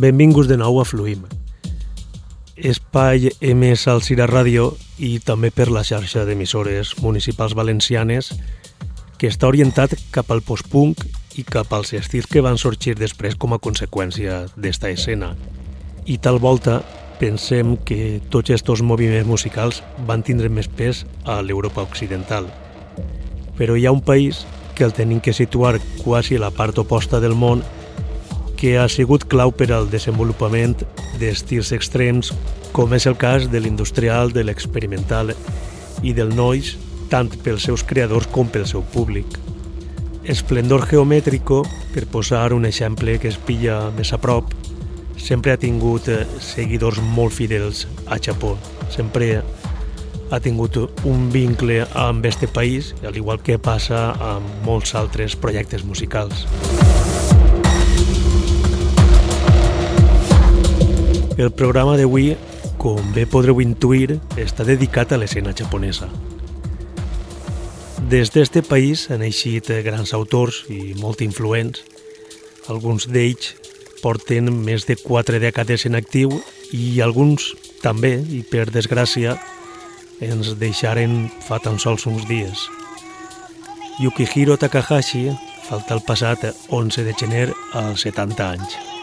Benvinguts de nou a Fluim. Espai emès al Cira Ràdio i també per la xarxa d'emissores municipals valencianes que està orientat cap al postpunk i cap als estils que van sorgir després com a conseqüència d'esta escena. I tal volta pensem que tots aquests moviments musicals van tindre més pes a l'Europa occidental. Però hi ha un país que el tenim que situar quasi a la part oposta del món que ha sigut clau per al desenvolupament d'estils extrems com és el cas de l'industrial, de l'experimental i del noise, tant pels seus creadors com pel seu públic. Esplendor Geomètrico, per posar un exemple que es pilla més a prop, sempre ha tingut eh, seguidors molt fidels a Japó. Sempre ha tingut un vincle amb este país, al igual que passa amb molts altres projectes musicals. El programa d'avui, com bé podreu intuir, està dedicat a l'escena japonesa. Des d'este país han eixit grans autors i molt influents. Alguns d'ells porten més de quatre dècades en actiu i alguns també, i per desgràcia, ens deixaren fa tan sols uns dies. Yukihiro Takahashi falta el passat 11 de gener als 70 anys.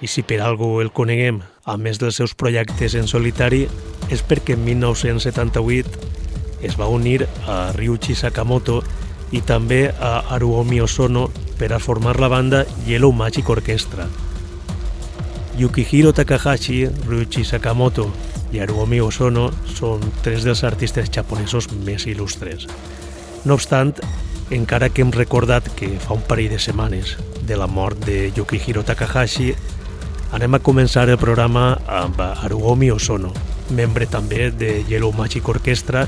I si per algú el coneguem, a més dels seus projectes en solitari, és perquè en 1978 es va unir a Ryuichi Sakamoto i també a Haruomi Osono per a formar la banda Yellow Magic Orchestra, Yukihiro Takahashi, Ryuichi Sakamoto i Haruomi Osono són tres dels artistes japonesos més il·lustres. No obstant, encara que hem recordat que fa un parell de setmanes de la mort de Yukihiro Takahashi, anem a començar el programa amb Haruomi Osono, membre també de Yellow Magic Orchestra,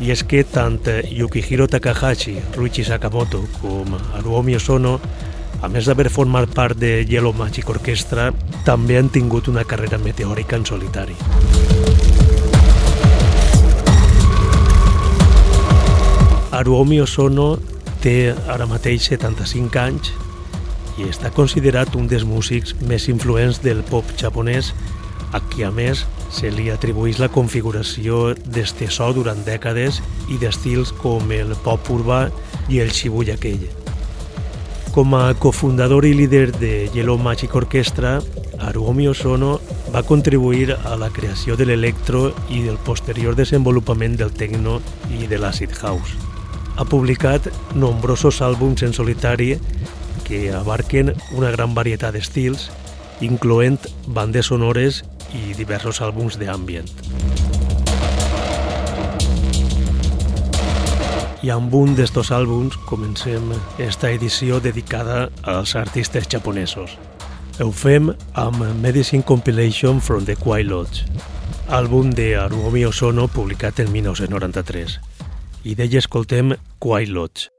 i és que tant Yukihiro Takahashi, Ruichi Sakamoto com Haruomi Osono a més d'haver format part de Yellow Magic Orchestra, també han tingut una carrera meteòrica en solitari. Haruomi Osono té ara mateix 75 anys i està considerat un dels músics més influents del pop japonès, a qui a més se li atribueix la configuració d'este so durant dècades i d'estils com el pop urbà i el Shibuya Kei. Com a cofundador i líder de Yellow Magic Orchestra, Haruomi Osono va contribuir a la creació de l'electro i del posterior desenvolupament del techno i de l'acid house. Ha publicat nombrosos àlbums en solitari que abarquen una gran varietat d'estils, incloent bandes sonores i diversos àlbums d'ambient. I amb un d'estos àlbums comencem esta edició dedicada als artistes japonesos. Ho fem amb Medicine Compilation from the Quiet Lodge, àlbum de Haruomi Osono publicat en 1993. I d'ell escoltem Quiet Lodge.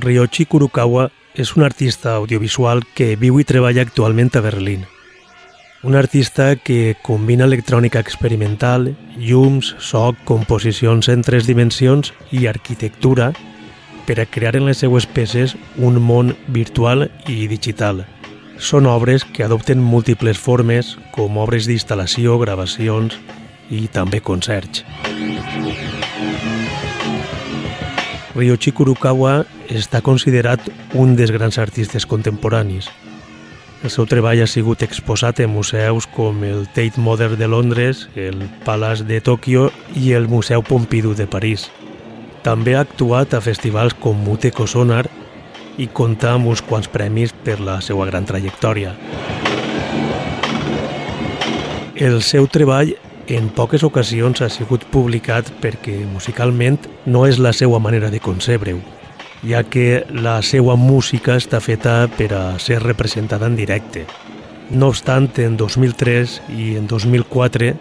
Ryochi Kurukawa és un artista audiovisual que viu i treballa actualment a Berlín. Un artista que combina electrònica experimental, llums, soc, composicions en tres dimensions i arquitectura per a crear en les seues peces un món virtual i digital. Són obres que adopten múltiples formes, com obres d'instal·lació, gravacions i també concerts. Ryochi Kurukawa està considerat un dels grans artistes contemporanis. El seu treball ha sigut exposat en museus com el Tate Modern de Londres, el Palace de Tòquio i el Museu Pompidou de París. També ha actuat a festivals com Muteco Sonar i compta amb uns quants premis per la seva gran trajectòria. El seu treball en poques ocasions ha sigut publicat perquè musicalment no és la seva manera de concebre-ho, ja que la seva música està feta per a ser representada en directe. No obstant, en 2003 i en 2004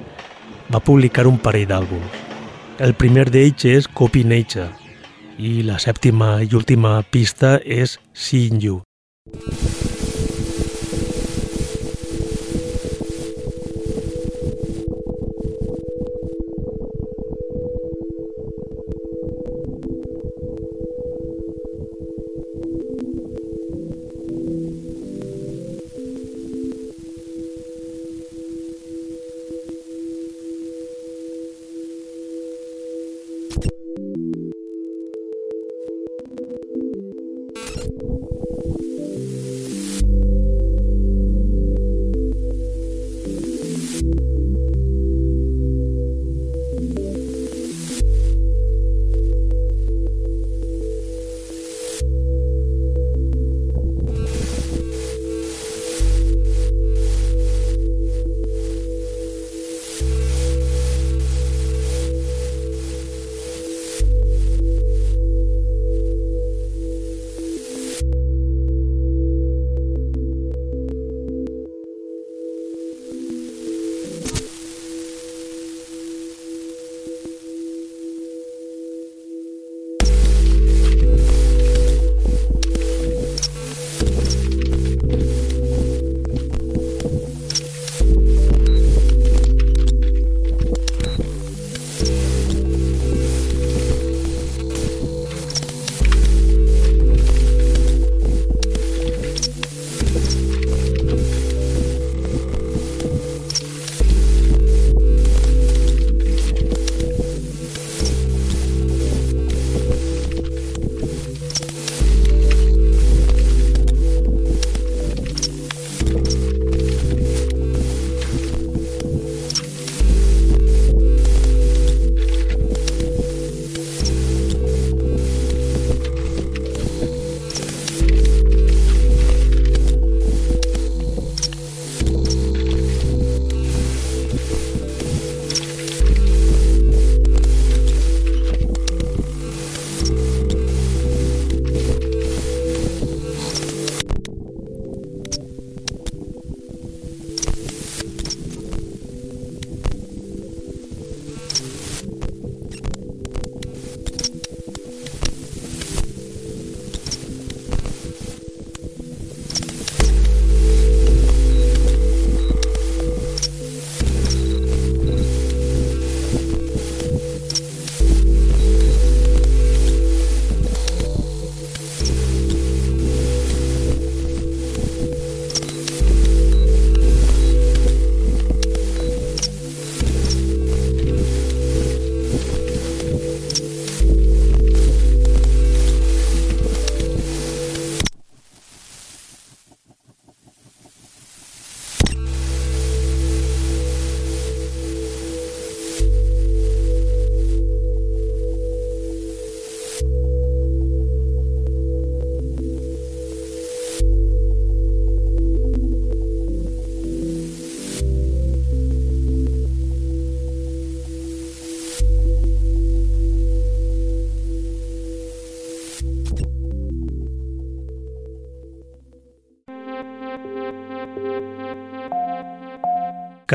va publicar un parell d'àlbums. El primer d'ells és Copy Nature i la sèptima i última pista és Seeing You.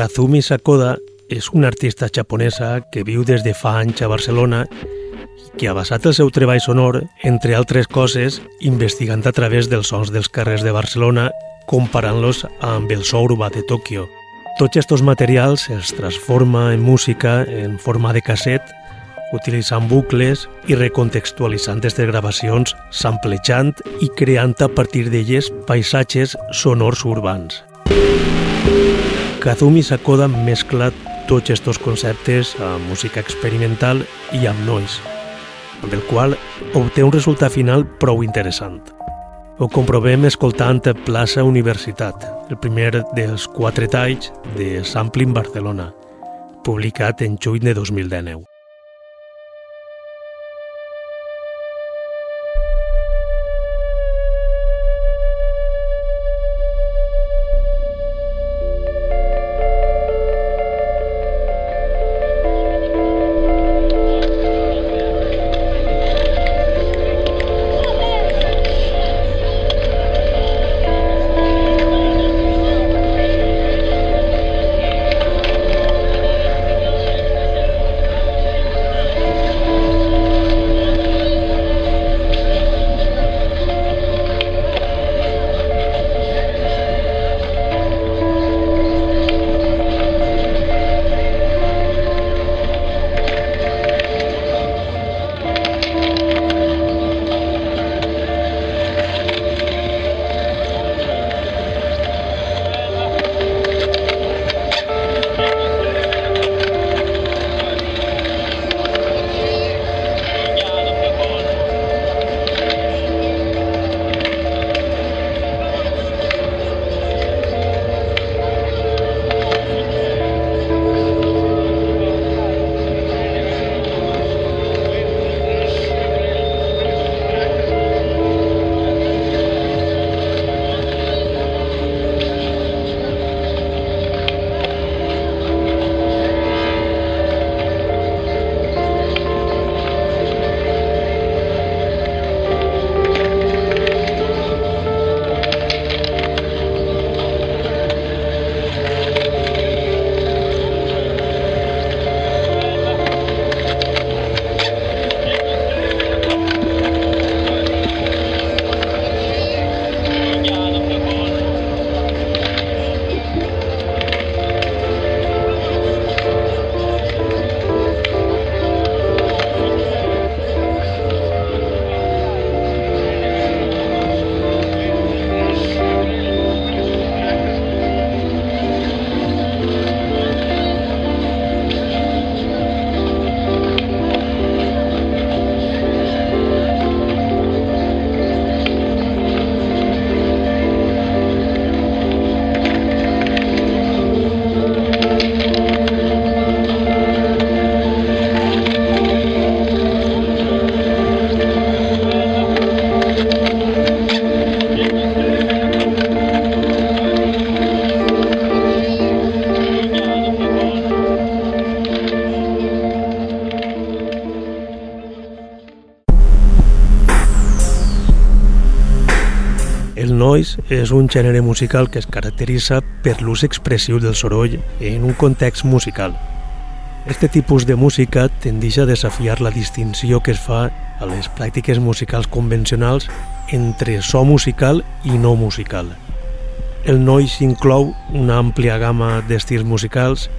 Kazumi Sakoda és una artista japonesa que viu des de fa anys a Barcelona que ha basat el seu treball sonor, entre altres coses, investigant a través dels sons dels carrers de Barcelona, comparant-los amb el so urbà de Tòquio. Tots aquests materials es transforma en música en forma de casset, utilitzant bucles i recontextualitzant aquestes gravacions, samplejant i creant a partir d'elles paisatges sonors urbans. Kazumi Sakoda mescla tots aquests conceptes amb música experimental i amb noise, amb el qual obté un resultat final prou interessant. Ho comprovem escoltant Plaça Universitat, el primer dels quatre talls de Sampling Barcelona, publicat en juny de 2019. És un gènere musical que es caracteritza per l'ús expressiu del soroll en un context musical. Este tipus de música tendeix a desafiar la distinció que es fa a les pràctiques musicals convencionals entre so musical i no musical. El noise inclou una àmplia gamma d'estils musicals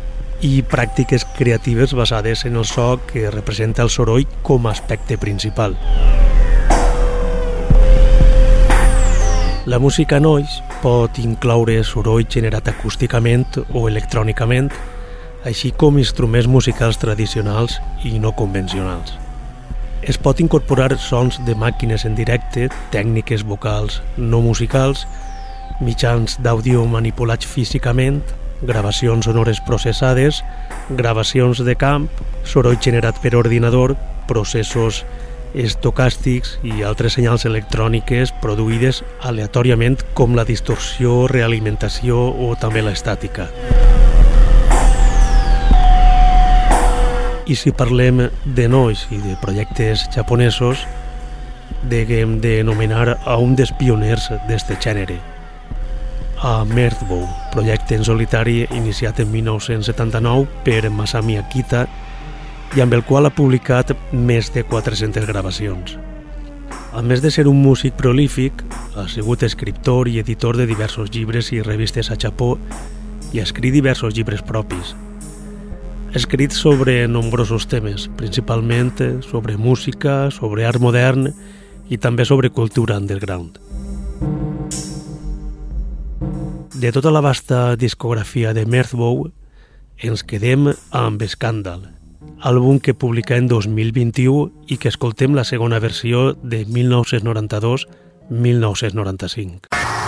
i pràctiques creatives basades en el so que representa el soroll com a aspecte principal. La música noise pot incloure soroll generat acústicament o electrònicament, així com instruments musicals tradicionals i no convencionals. Es pot incorporar sons de màquines en directe, tècniques vocals no musicals, mitjans d'àudio manipulats físicament, gravacions sonores processades, gravacions de camp, soroll generat per ordinador, processos estocàstics i altres senyals electròniques produïdes aleatòriament com la distorsió, realimentació o també l'estàtica. I si parlem de nois i de projectes japonesos, deguem de nomenar a un dels pioners d'este gènere, a Mirthbow, projecte en solitari iniciat en 1979 per Masami Akita i amb el qual ha publicat més de 400 gravacions. A més de ser un músic prolífic, ha sigut escriptor i editor de diversos llibres i revistes a Japó i ha escrit diversos llibres propis. Ha escrit sobre nombrosos temes, principalment sobre música, sobre art modern i també sobre cultura underground. De tota la vasta discografia de Mirthbow, ens quedem amb Scandal, àlbum que publica en 2021 i que escoltem la segona versió de 1992-1995.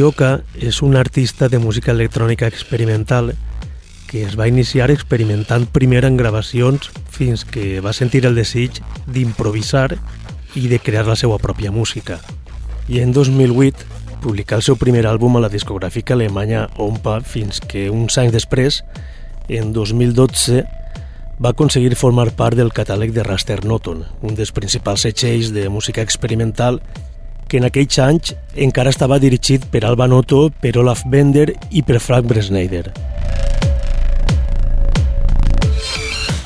Kiyoka és un artista de música electrònica experimental que es va iniciar experimentant primer en gravacions fins que va sentir el desig d'improvisar i de crear la seva pròpia música. I en 2008 publicà el seu primer àlbum a la discogràfica alemanya Ompa fins que uns anys després, en 2012, va aconseguir formar part del catàleg de Raster Noton, un dels principals setxells de música experimental que en aquells anys encara estava dirigit per Alba Noto, per Olaf Bender i per Frank Bresneider.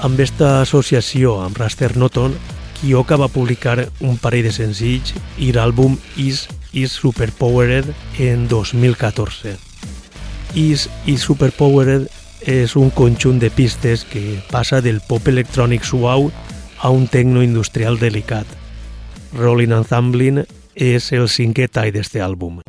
Amb esta associació amb Raster Noton, Kioka va publicar un parell de senzills i l'àlbum Is Is Superpowered en 2014. Is Is Superpowered és un conjunt de pistes que passa del pop electrònic suau a un tecno industrial delicat. Rolling Ensembling és el cinquè tall d'este àlbum.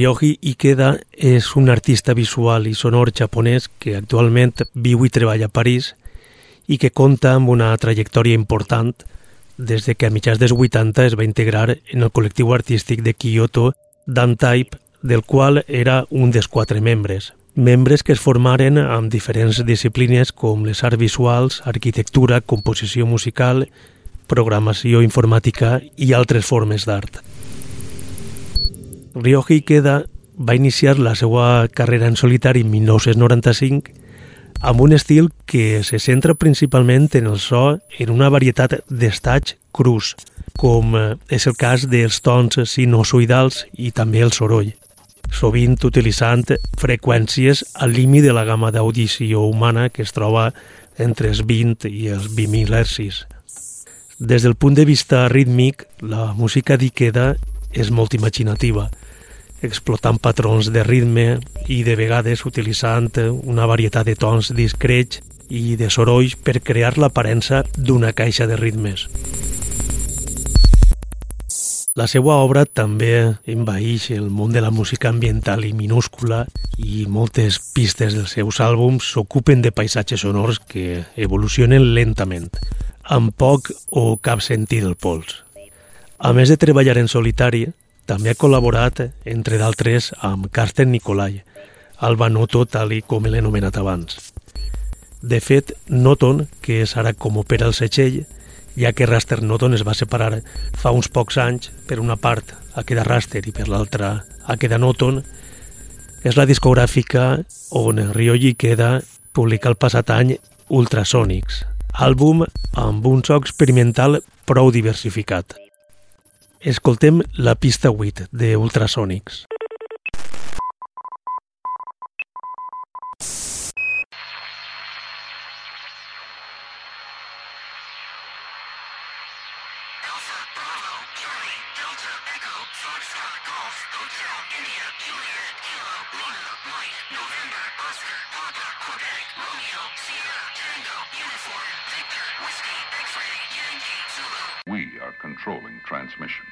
Ryoji Ikeda és un artista visual i sonor japonès que actualment viu i treballa a París i que compta amb una trajectòria important des de que a mitjans dels 80 es va integrar en el col·lectiu artístic de Kyoto Dan-Type, del qual era un dels quatre membres. Membres que es formaren amb diferents disciplines com les arts visuals, arquitectura, composició musical, programació informàtica i altres formes d'art. Ryohei Ikeda va iniciar la seva carrera en solitari en 1995 amb un estil que se centra principalment en el so en una varietat d'estats crus, com eh, és el cas dels tons sinusoidals i també el soroll, sovint utilitzant freqüències al límit de la gamma d'audició humana que es troba entre els 20 i els 20.000 hercis. Des del punt de vista rítmic, la música d'Ikeda és molt imaginativa, explotant patrons de ritme i de vegades utilitzant una varietat de tons discrets i de sorolls per crear l'aparença d'una caixa de ritmes. La seva obra també envaeix el món de la música ambiental i minúscula i moltes pistes dels seus àlbums s'ocupen de paisatges sonors que evolucionen lentament, amb poc o cap sentit del pols. A més de treballar en solitari, també ha col·laborat, entre d'altres, amb Carsten Nicolai, Alba Noto, tal i com l'he anomenat abans. De fet, Noton, que és ara com opera el Setxell, ja que Raster Noton es va separar fa uns pocs anys, per una part a queda Raster i per l'altra a queda Noton, és la discogràfica on Ryoji queda publica el passat any Ultrasonics, àlbum amb un so experimental prou diversificat. Escoltem la pista 8 de Ultrasonics. Controlling transmission.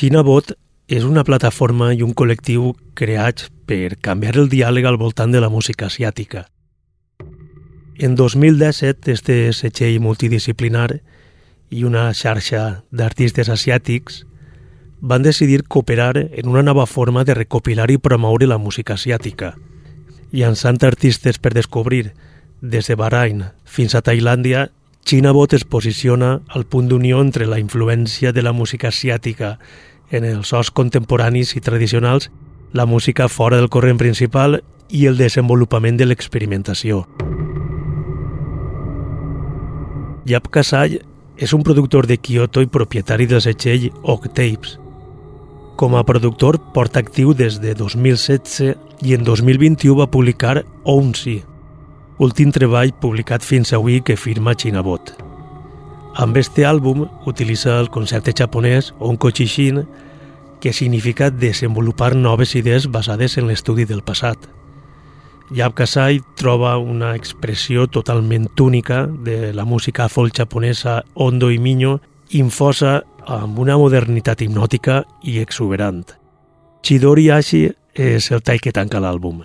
ChinaBot és una plataforma i un col·lectiu creats per canviar el diàleg al voltant de la música asiàtica. En 2017, este setxell multidisciplinar i una xarxa d'artistes asiàtics van decidir cooperar en una nova forma de recopilar i promoure la música asiàtica, llançant artistes per descobrir des de Bahrain fins a Tailàndia ChinaBot es posiciona al punt d'unió entre la influència de la música asiàtica en els sos contemporanis i tradicionals, la música fora del corrent principal i el desenvolupament de l'experimentació. Yap Kasai és un productor de Kyoto i propietari del setxell Octapes. Com a productor porta actiu des de 2016 i en 2021 va publicar Ounsi, últim treball publicat fins avui que firma Chinabot. Amb este àlbum utilitza el concepte japonès Onkochishin, que significa desenvolupar noves idees basades en l'estudi del passat. Yab Kasai troba una expressió totalment única de la música folk japonesa Ondo i Minyo, infosa amb una modernitat hipnòtica i exuberant. Chidori Ashi és el tall que tanca l'àlbum.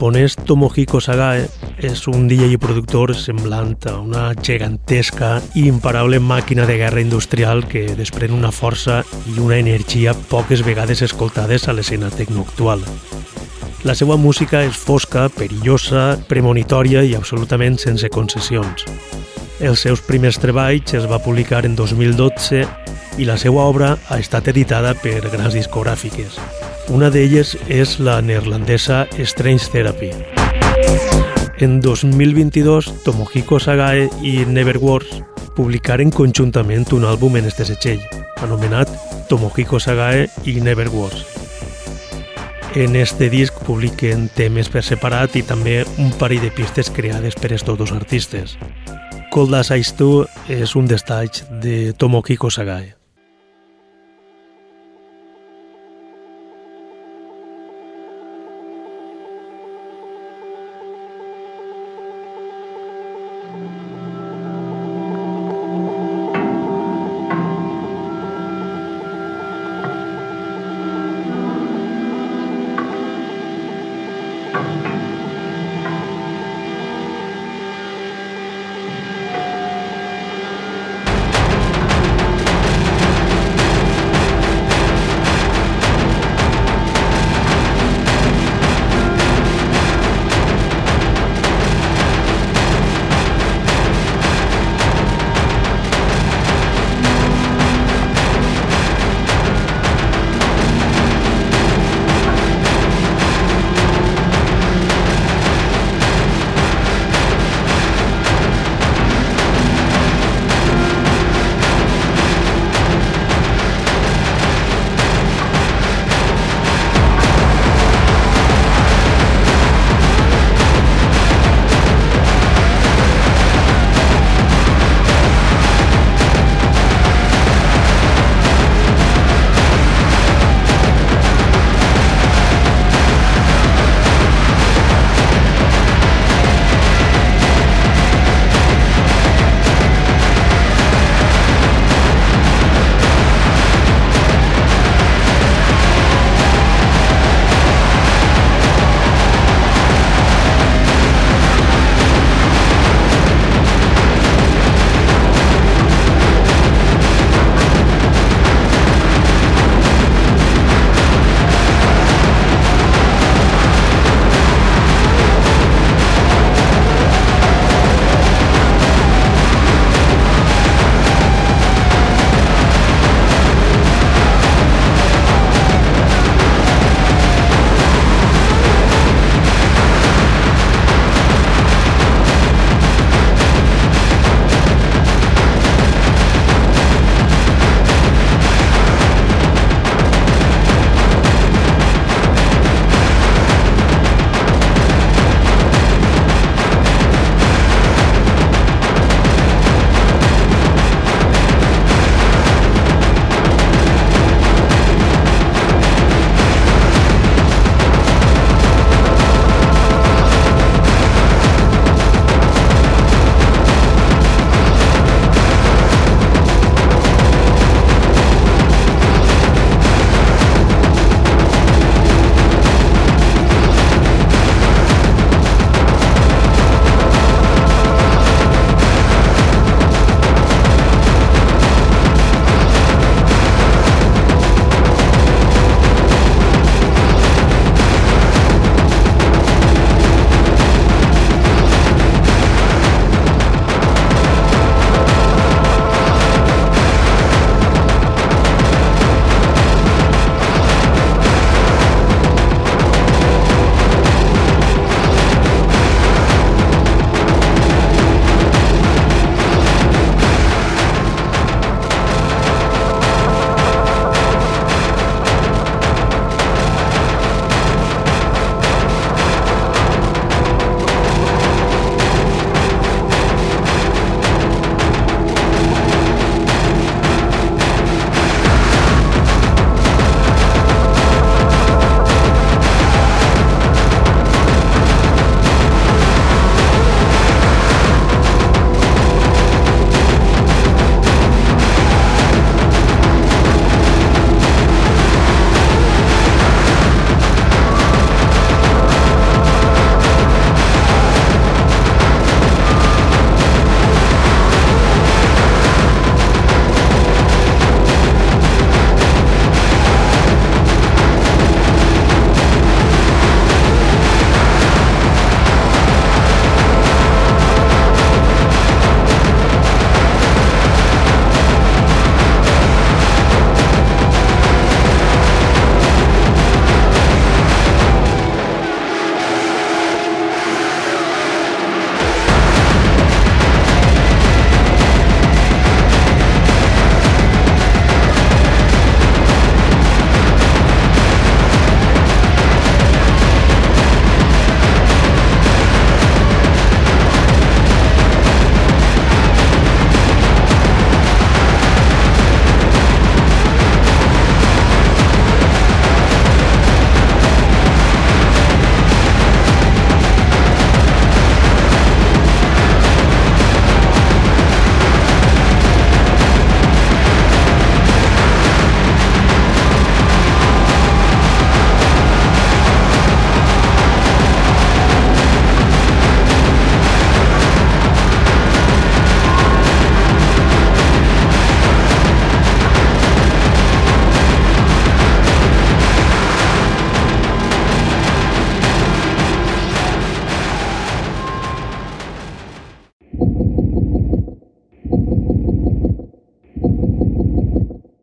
Japonès Tomohiko Sagae és un DJ i productor semblant a una gegantesca i imparable màquina de guerra industrial que desprèn una força i una energia poques vegades escoltades a l'escena tecnoactual. La seva música és fosca, perillosa, premonitòria i absolutament sense concessions. Els seus primers treballs es va publicar en 2012 i la seva obra ha estat editada per grans discogràfiques. Una d'elles és la neerlandesa Strange Therapy. En 2022, Tomohiko Sagae i Neverwars publicaren conjuntament un àlbum en este setxell, anomenat Tomohiko Sagae i Neverwars. En este disc publiquen temes per separat i també un parell de pistes creades per estos dos artistes. Cold as Ice 2 és un destatge de Tomohiko Sagae.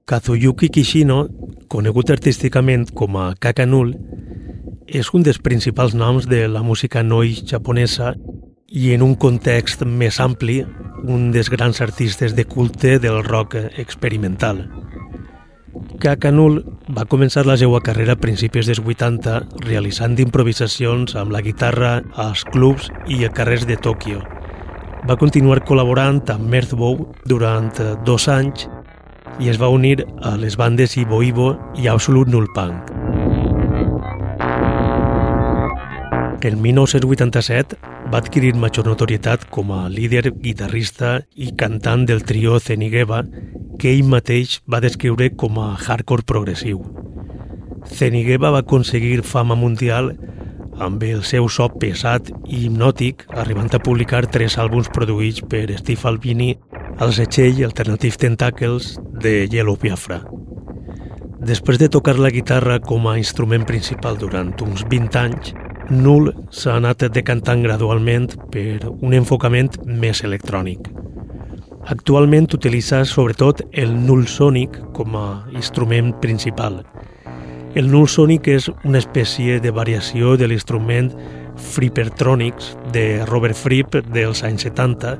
Kazuyuki Kishino, conegut artísticament com a Kakanul, és un dels principals noms de la música noi japonesa i en un context més ampli, un dels grans artistes de culte del rock experimental. Kakanul va començar la seva carrera a principis dels 80 realitzant improvisacions amb la guitarra als clubs i a carrers de Tòquio. Va continuar col·laborant amb Mirthbow durant dos anys i es va unir a les bandes Ibo Ibo i Absolute Null Punk. En 1987 va adquirir major notorietat com a líder, guitarrista i cantant del trio Zenigeva, que ell mateix va descriure com a hardcore progressiu. Zenigeva va aconseguir fama mundial amb el seu so pesat i hipnòtic, arribant a publicar tres àlbums produïts per Steve Albini al setxell Alternative Tentacles de Yellow Biafra. Després de tocar la guitarra com a instrument principal durant uns 20 anys, Null s'ha anat decantant gradualment per un enfocament més electrònic. Actualment utilitza sobretot el Null Sonic com a instrument principal. El Null Sonic és una espècie de variació de l'instrument Frippertronics de Robert Fripp dels anys 70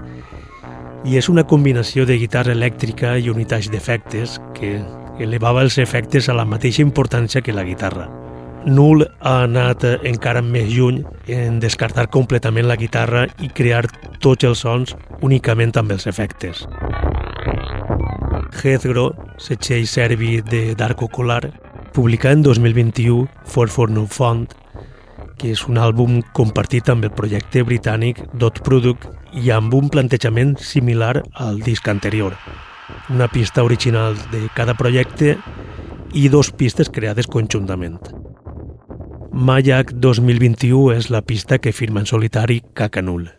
i és una combinació de guitarra elèctrica i unitats d'efectes que elevava els efectes a la mateixa importància que la guitarra. Null ha anat encara més lluny en descartar completament la guitarra i crear tots els sons únicament amb els efectes. Heathrow, setxell serbi de Darko Kolar, publica en 2021 For For No Font, que és un àlbum compartit amb el projecte britànic Dot Product i amb un plantejament similar al disc anterior. Una pista original de cada projecte i dos pistes creades conjuntament. Mayak 2021 és la pista que firma en solitari Cacanul.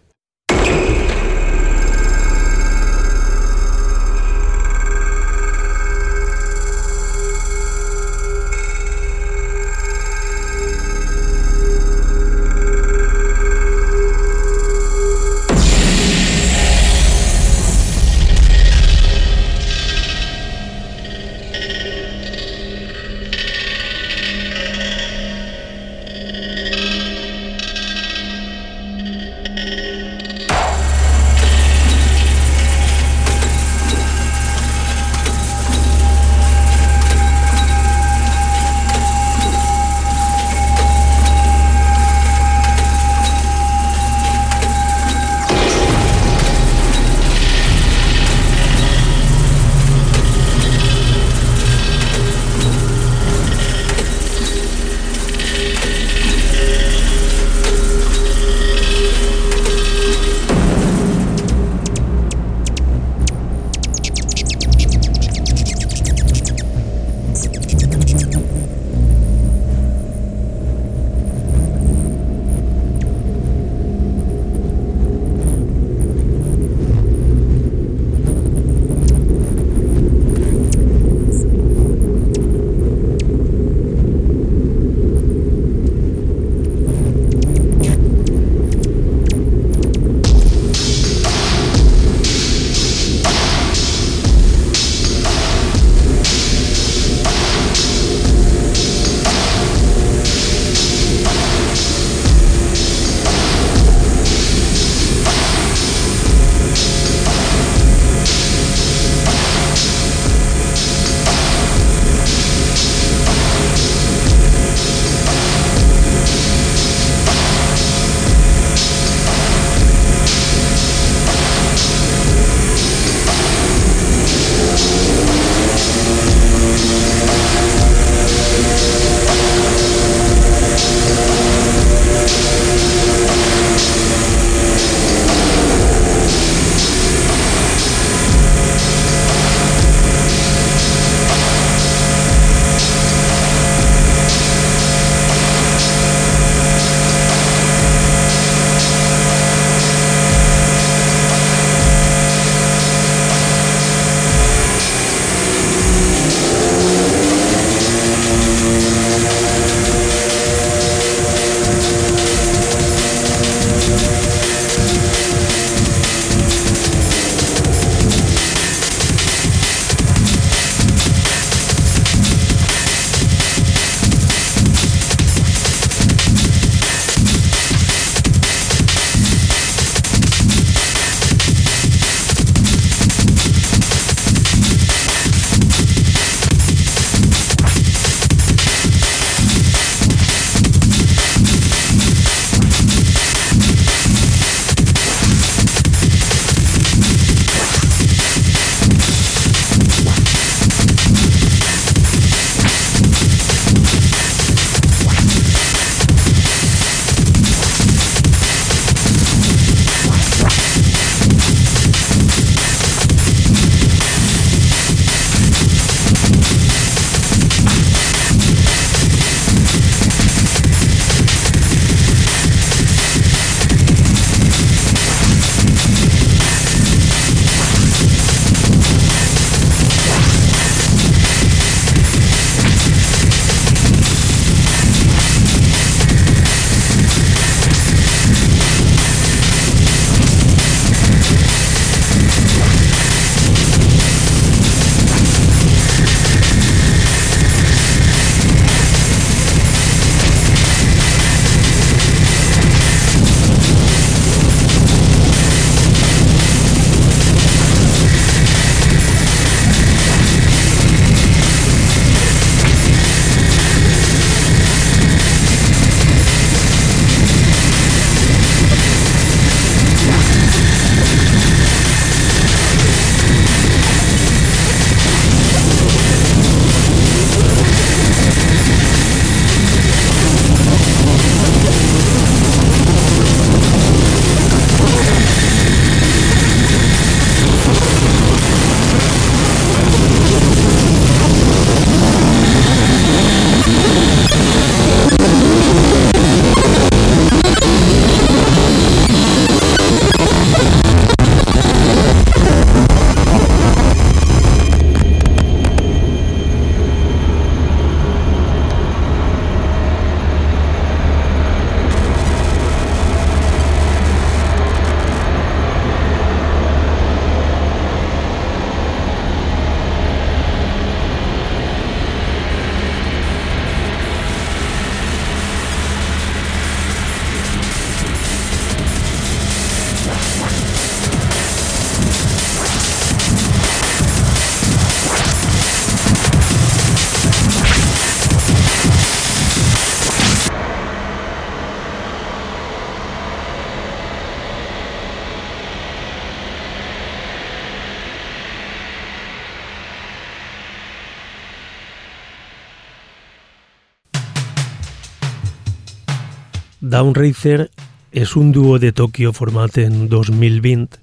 Downracer és un duo de Tòquio format en 2020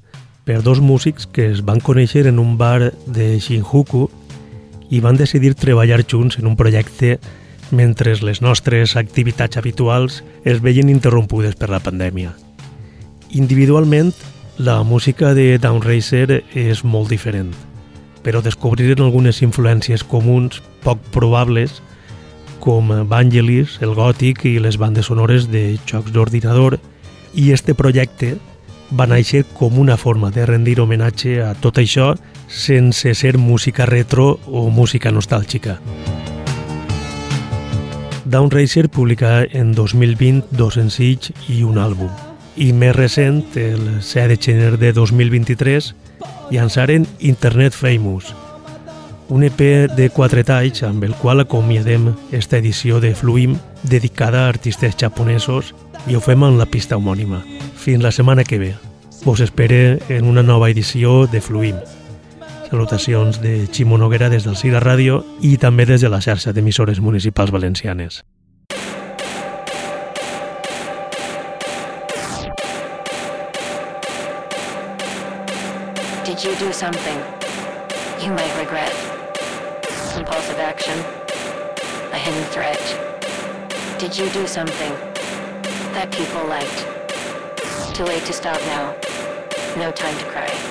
per dos músics que es van conèixer en un bar de Shinjuku i van decidir treballar junts en un projecte mentre les nostres activitats habituals es veien interrompudes per la pandèmia. Individualment, la música de Downracer és molt diferent, però descobriren algunes influències comuns poc probables com Vangelis, el gòtic i les bandes sonores de jocs d'ordinador i este projecte va néixer com una forma de rendir homenatge a tot això sense ser música retro o música nostàlgica. Downracer publicà en 2020 dos senzills i un àlbum. I més recent, el 7 de gener de 2023, llançaren Internet Famous, un EP de quatre talls amb el qual acomiadem esta edició de Fluim dedicada a artistes japonesos i ho fem en la pista homònima. Fins la setmana que ve. Vos espere en una nova edició de Fluim. Salutacions de Ximo Noguera des del Sira Ràdio i també des de la xarxa d'emissores municipals valencianes. Did you do something you might regret? Compulsive action? A hidden threat? Did you do something that people liked? Too late to stop now. No time to cry.